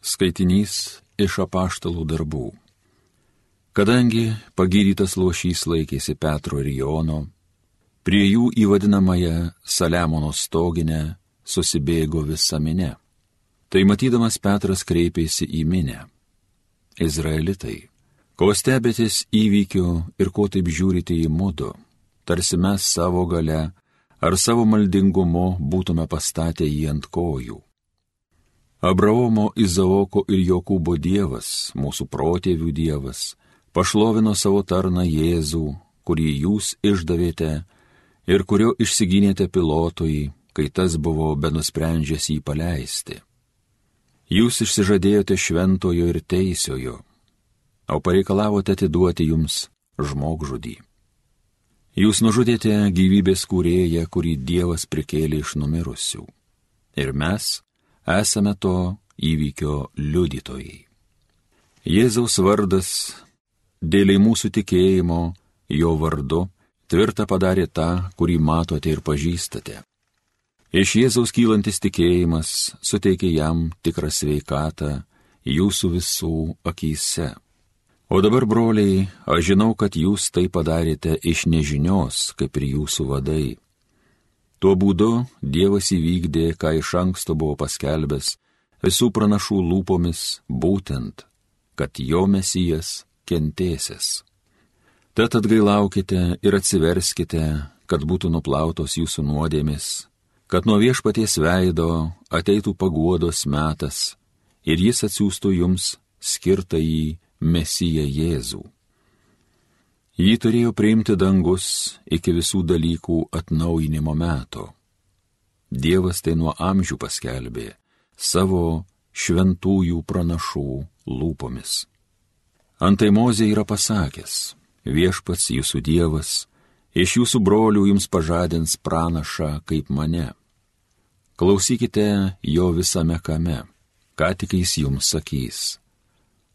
Skaitinys iš apaštalų darbų. Kadangi pagydytas lošys laikėsi Petro ir Jono, prie jų į vadinamąją Saliamono stoginę susibėgo visa minė. Tai matydamas Petras kreipėsi į minę. Izraelitai, ko stebėtės įvykiu ir ko taip žiūrite į mudu, tarsi mes savo gale ar savo maldingumu būtume pastatę jį ant kojų Abraomo, Izaoko ir Jokūbo Dievas, mūsų protėvių Dievas, pašlovino savo tarną Jėzų, kurį jūs išdavėte ir kurio išsigynėte pilotui, kai tas buvo benusprendžęs jį paleisti. Jūs išsižadėjote šventojo ir teisiojo, o pareikalavote atiduoti jums žmogžudį. Jūs nužudėte gyvybės kūrėją, kurį Dievas prikėlė iš numirusių. Ir mes, esame to įvykio liudytojai. Jėzaus vardas dėliai mūsų tikėjimo, jo vardu, tvirtą padarė tą, kurį matote ir pažįstate. Iš Jėzaus kylantis tikėjimas suteikė jam tikrą sveikatą jūsų visų akise. O dabar, broliai, aš žinau, kad jūs tai padarėte iš nežinios, kaip ir jūsų vadai. Tuo būdu Dievas įvykdė, ką iš anksto buvo paskelbęs visų pranašų lūpomis, būtent, kad jo mesijas kentėsis. Tad atgailaukite ir atsiverskite, kad būtų nuplautos jūsų nuodėmis, kad nuo viešpaties veido ateitų paguodos metas ir jis atsiųstų jums skirtą į Mesiją Jėzų. Jį turėjo priimti dangus iki visų dalykų atnaujinimo meto. Dievas tai nuo amžių paskelbė savo šventųjų pranašų lūpomis. Antai Mozė yra pasakęs, viešpats jūsų Dievas, iš jūsų brolių jums pažadins pranašą kaip mane. Klausykite jo visame kame, ką tik jis jums sakys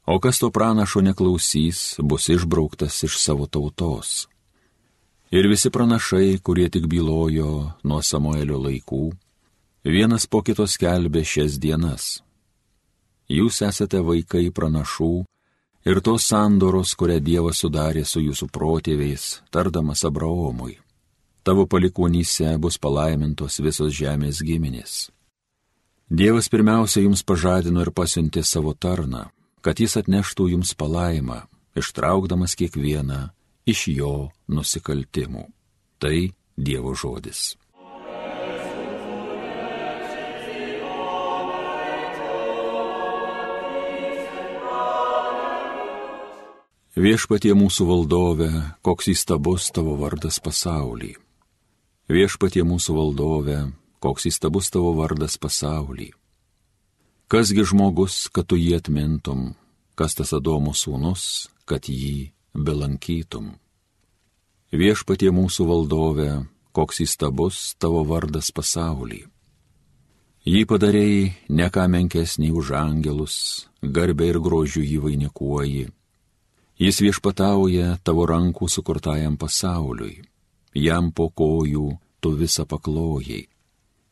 o kas to pranašo neklausys, bus išbrauktas iš savo tautos. Ir visi pranašai, kurie tik bylojo nuo Samuelio laikų, vienas po kito skelbė šias dienas. Jūs esate vaikai pranašų ir tos sandoros, kurią Dievas sudarė su jūsų protėviais, tardamas Abraomui. Tavo palikonyse bus palaimintos visos žemės giminės. Dievas pirmiausia jums pažadino ir pasiuntė savo tarną, kad jis atneštų jums palaimą, ištraukdamas kiekvieną iš jo nusikaltimų. Tai Dievo žodis. Viešpatie mūsų valdove, koks įstabus tavo vardas pasaulyje. Viešpatie mūsų valdove, koks įstabus tavo vardas pasaulyje. Kasgi žmogus, kad tu jį atmintum, kas tas Adomo sūnus, kad jį belankytum. Viešpatie mūsų valdove, koks įstabus tavo vardas pasaulį. Jį padarėjai ne ką menkesnį už angelus, garbė ir grožių jį vainikuoji. Jis viešpatauja tavo rankų sukurtajam pasauliui, jam po kojų tu visą paklojai.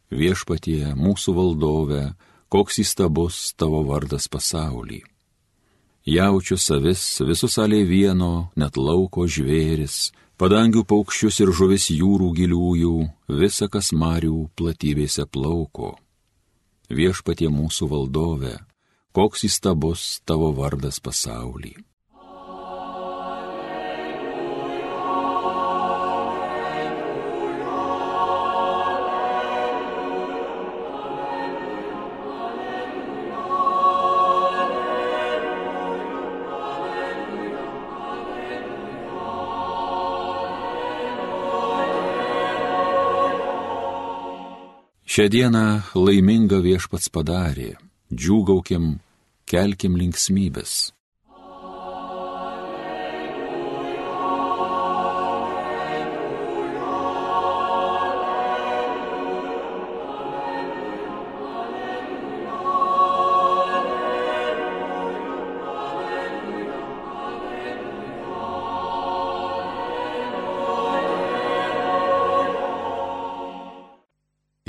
Viešpatie mūsų valdove, koks įstabus tavo vardas pasaulį. Jaučiu savis, visus aliai vieno, net lauko žvėris, padangių paukščius ir žuvis jūrų giliųjų, visa kas marių platybėse plauko. Viešpatie mūsų valdove, koks įstabus tavo vardas pasaulį. Šią dieną laimingą viešpats padarė, džiūgaukim, kelkim linksmybės.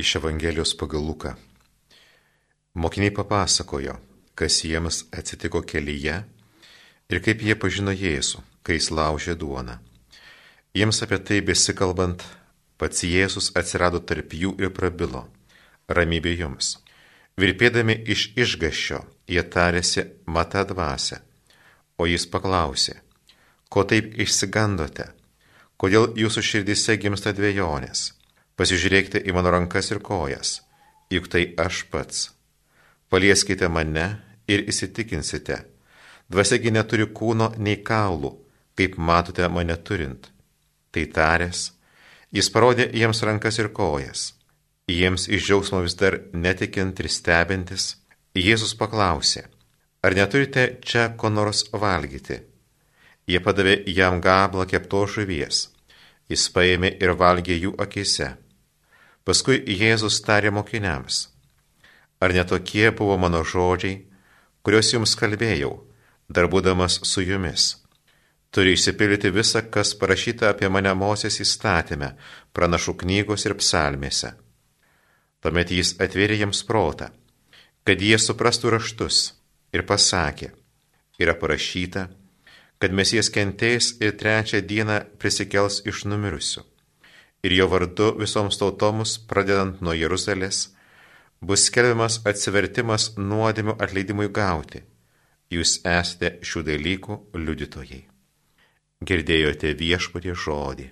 Iš Evangelijos pagal Luką. Mokiniai papasakojo, kas jiems atsitiko kelyje ir kaip jie pažino Jėzų, kai jis laužė duoną. Jiems apie tai besikalbant, pats Jėzus atsirado tarp jų ir prabilo. Ramybė jums. Virpėdami iš išgaščio, jie tarėsi matą dvasę, o jis paklausė, ko taip išsigandote, kodėl jūsų širdise gimsta dviejonės, pasižiūrėkite į mano rankas ir kojas, juk tai aš pats. Palieskite mane ir įsitikinsite, dvasiagi neturi kūno nei kaulų, kaip matote mane turint. Tai taręs, jis parodė jiems rankas ir kojas Jiems iš džiaugsmo vis dar netikint ir stebintis, Jėzus paklausė, ar neturite čia ko nors valgyti? Jie padavė jam gablą kepto žuvies. Jis paėmė ir valgė jų akise. Paskui Jėzus tarė mokiniams, ar netokie buvo mano žodžiai, kuriuos jums kalbėjau, dar būdamas su jumis. Turi išsipildyti visa, kas parašyta apie mane Mosės įstatymę, pranašų knygos ir psalmėse. Tuomet jis atvėrė jiems protą, kad jie suprastų raštus ir pasakė, yra parašyta, kad mesijas kentės ir trečią dieną prisikels iš numirusių. Ir jo vardu visoms tautoms, pradedant nuo Jeruzalės, bus skelbiamas atsivertimas nuodėmių atleidimui gauti. Jūs esate šių dalykų liudytojai. Girdėjote viešpatie žodį.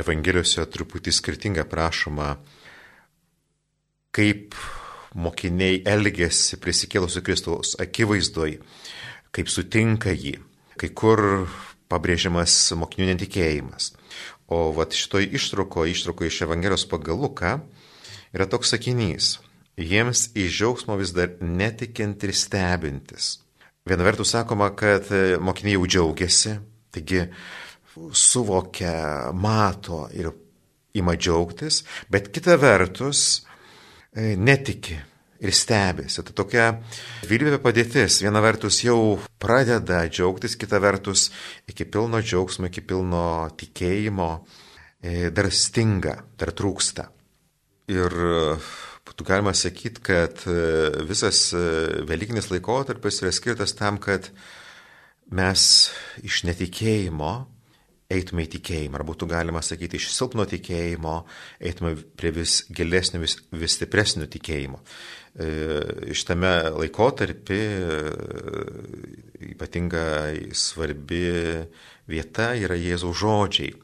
Evangelijose truputį skirtingai prašoma, kaip mokiniai elgesi prisikėlusio Kristaus akivaizdoj, kaip sutinka jį, kai kur pabrėžiamas mokinių netikėjimas. O vat šitoj ištrauko, ištrauko iš Evangelijos pagal Luką, yra toks sakinys. Jiems į džiaugsmo vis dar netikint ir stebintis. Viena vertus sakoma, kad mokiniai jau džiaugiasi, taigi suvokia, mato ir ima džiaugtis, bet kita vertus netiki ir stebėsi. Tai tokia dvilypė padėtis. Viena vertus jau pradeda džiaugtis, kita vertus iki pilno džiaugsmo, iki pilno tikėjimo e, dar stinga, dar trūksta. Ir būtų galima sakyti, kad e, visas Velykinis laikotarpis yra skirtas tam, kad mes iš netikėjimo eitume į tikėjimą, ar būtų galima sakyti, iš silpno tikėjimo eitume prie vis gilesnio, vis, vis stipresnio tikėjimo. E, šitame laikotarpį e, ypatingai svarbi vieta yra Jėzaus žodžiai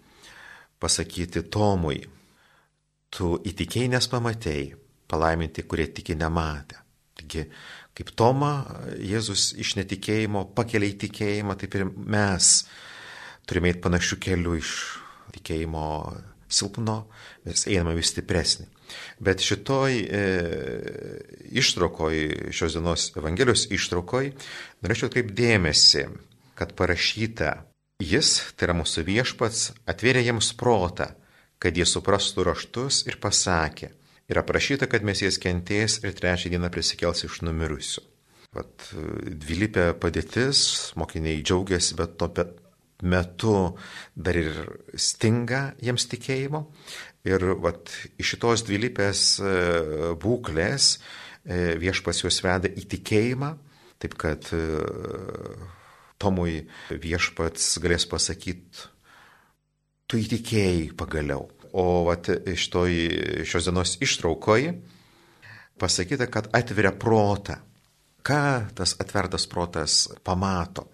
pasakyti Tomui, tu įtikėjai nes pamatėjai, palaiminti, kurie tiki nematę. Taigi, kaip Toma Jėzus iš netikėjimo pakelia į tikėjimą, taip ir mes turime eiti panašių kelių iš tikėjimo silpno, mes einame vis stipresnį. Bet šitoj e, ištraukoj, šios dienos Evangelijos ištraukoj, norėčiau kaip dėmesį, kad parašyta, jis, tai yra mūsų viešpats, atvėrė jiems protą, kad jie suprastų raštus ir pasakė, yra prašyta, kad mes jas kentės ir trečią dieną prisikels iš numirusių. Vat, dvilypė padėtis, mokiniai džiaugiasi, bet to metu dar ir stinga jiems tikėjimo. Ir vat, iš šitos dvilypės e, būklės e, viešpas juos veda į tikėjimą, taip kad e, Tomui viešpats galės pasakyti, tu įtikėjai pagaliau. O vat, iš toj, šios dienos ištraukoj pasakyta, kad atveria protą. Ką tas atvertas protas pamato?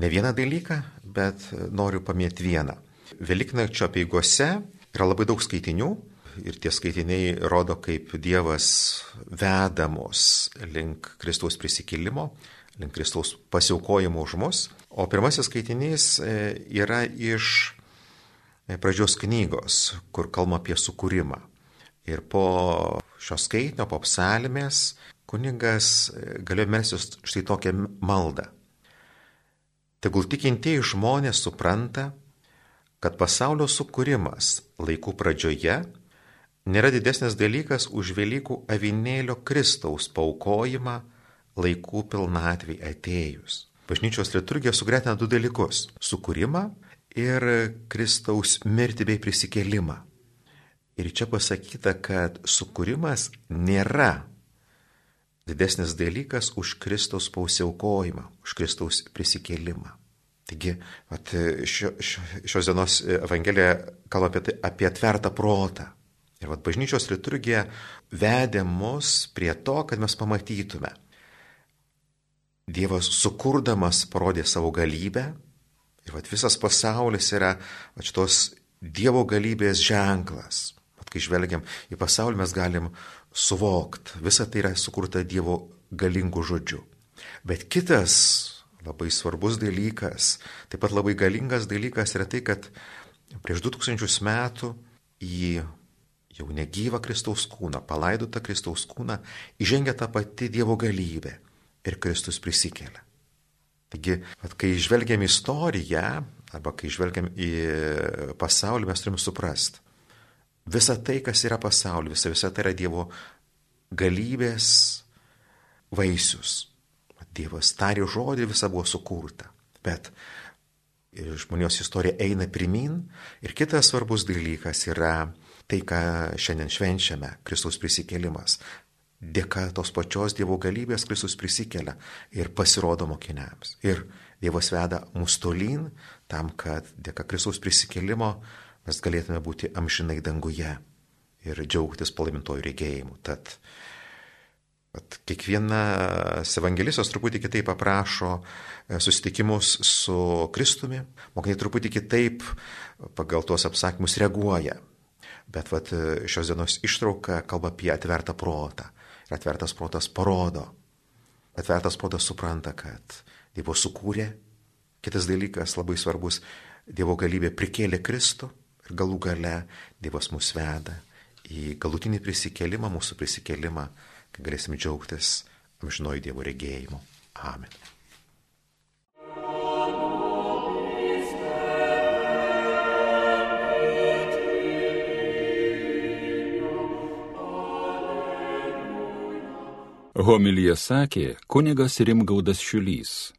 Ne vieną dalyką, bet noriu paminėti vieną. Veliknakčio peigose yra labai daug skaitinių ir tie skaitiniai rodo, kaip Dievas veda mus link Kristaus prisikėlimo, link Kristaus pasiaukojimo už mus. O pirmasis skaitinys e, yra iš e, pradžios knygos, kur kalba apie sukūrimą. Ir po šios skaitinio, po psalmės, kuningas e, galėjo melstis štai tokią maldą. Tegul tikintieji žmonės supranta, kad pasaulio sukūrimas laikų pradžioje nėra didesnis dalykas už Velykų avinėlio Kristaus paukojimą laikų pilnatvį atėjus. bažnyčios liturgija sugretina du dalykus - sukūrimą ir Kristaus mirtį bei prisikėlimą. Ir čia pasakyta, kad sukūrimas nėra didesnis dalykas už Kristaus pausiaukojimą, už Kristaus prisikėlimą. Taigi, at, šio, šio, šios dienos Evangelija kalba apie, tai, apie atvertą protą. Ir vat, bažnyčios liturgija vedė mus prie to, kad mes pamatytume. Dievas sukurdamas parodė savo galybę ir vat, visas pasaulis yra vat, šitos Dievo galybės ženklas. Vat, kai žvelgiam į pasaulį, mes galim suvokti, visa tai yra sukurta Dievo galingų žodžių. Bet kitas labai svarbus dalykas, taip pat labai galingas dalykas yra tai, kad prieš 2000 metų į jau negyvą Kristaus kūną, palaidotą Kristaus kūną, įžengia ta pati Dievo galybė ir Kristus prisikelia. Taigi, at, kai žvelgiam į istoriją, arba kai žvelgiam į pasaulį, mes turim suprasti. Visa tai, kas yra pasaulyje, visa, tai yra Dievo galybės vaisius. Dievas tarė žodį, visa buvo sukurta. Bet žmonijos istorija eina pirmin. Ir kitas svarbus dalykas yra tai, ką šiandien švenčiame - Kristaus prisikėlimas. Dėka tos pačios Dievo galybės Kristus prisikelia ir pasirodo mokiniams. Ir Dievas veda mus tolyn tam, kad dėka Kristaus prisikėlimo mes galėtume būti amžinai danguje ir džiaugtis palaimintojų regėjimu. Tad At kiekvienas evangelistas truputį kitaip aprašo e, susitikimus su Kristumi, mokiniai truputį kitaip pagal tuos apsakymus reaguoja. Bet vat, šios dienos ištrauka kalba apie atvertą protą. Ir atvertas protas parodo. Atvertas protas supranta, kad Dievo sukūrė. Kitas dalykas labai svarbus - Dievo galybė prikėlė Kristų ir galų gale Dievas mus veda į galutinį prisikėlimą, mūsų prisikėlimą kai galėsim džiaugtis amžinoji Dievo regėjimu. Amen. Homilyje sakė kunigas Rimgaudas Šiulys.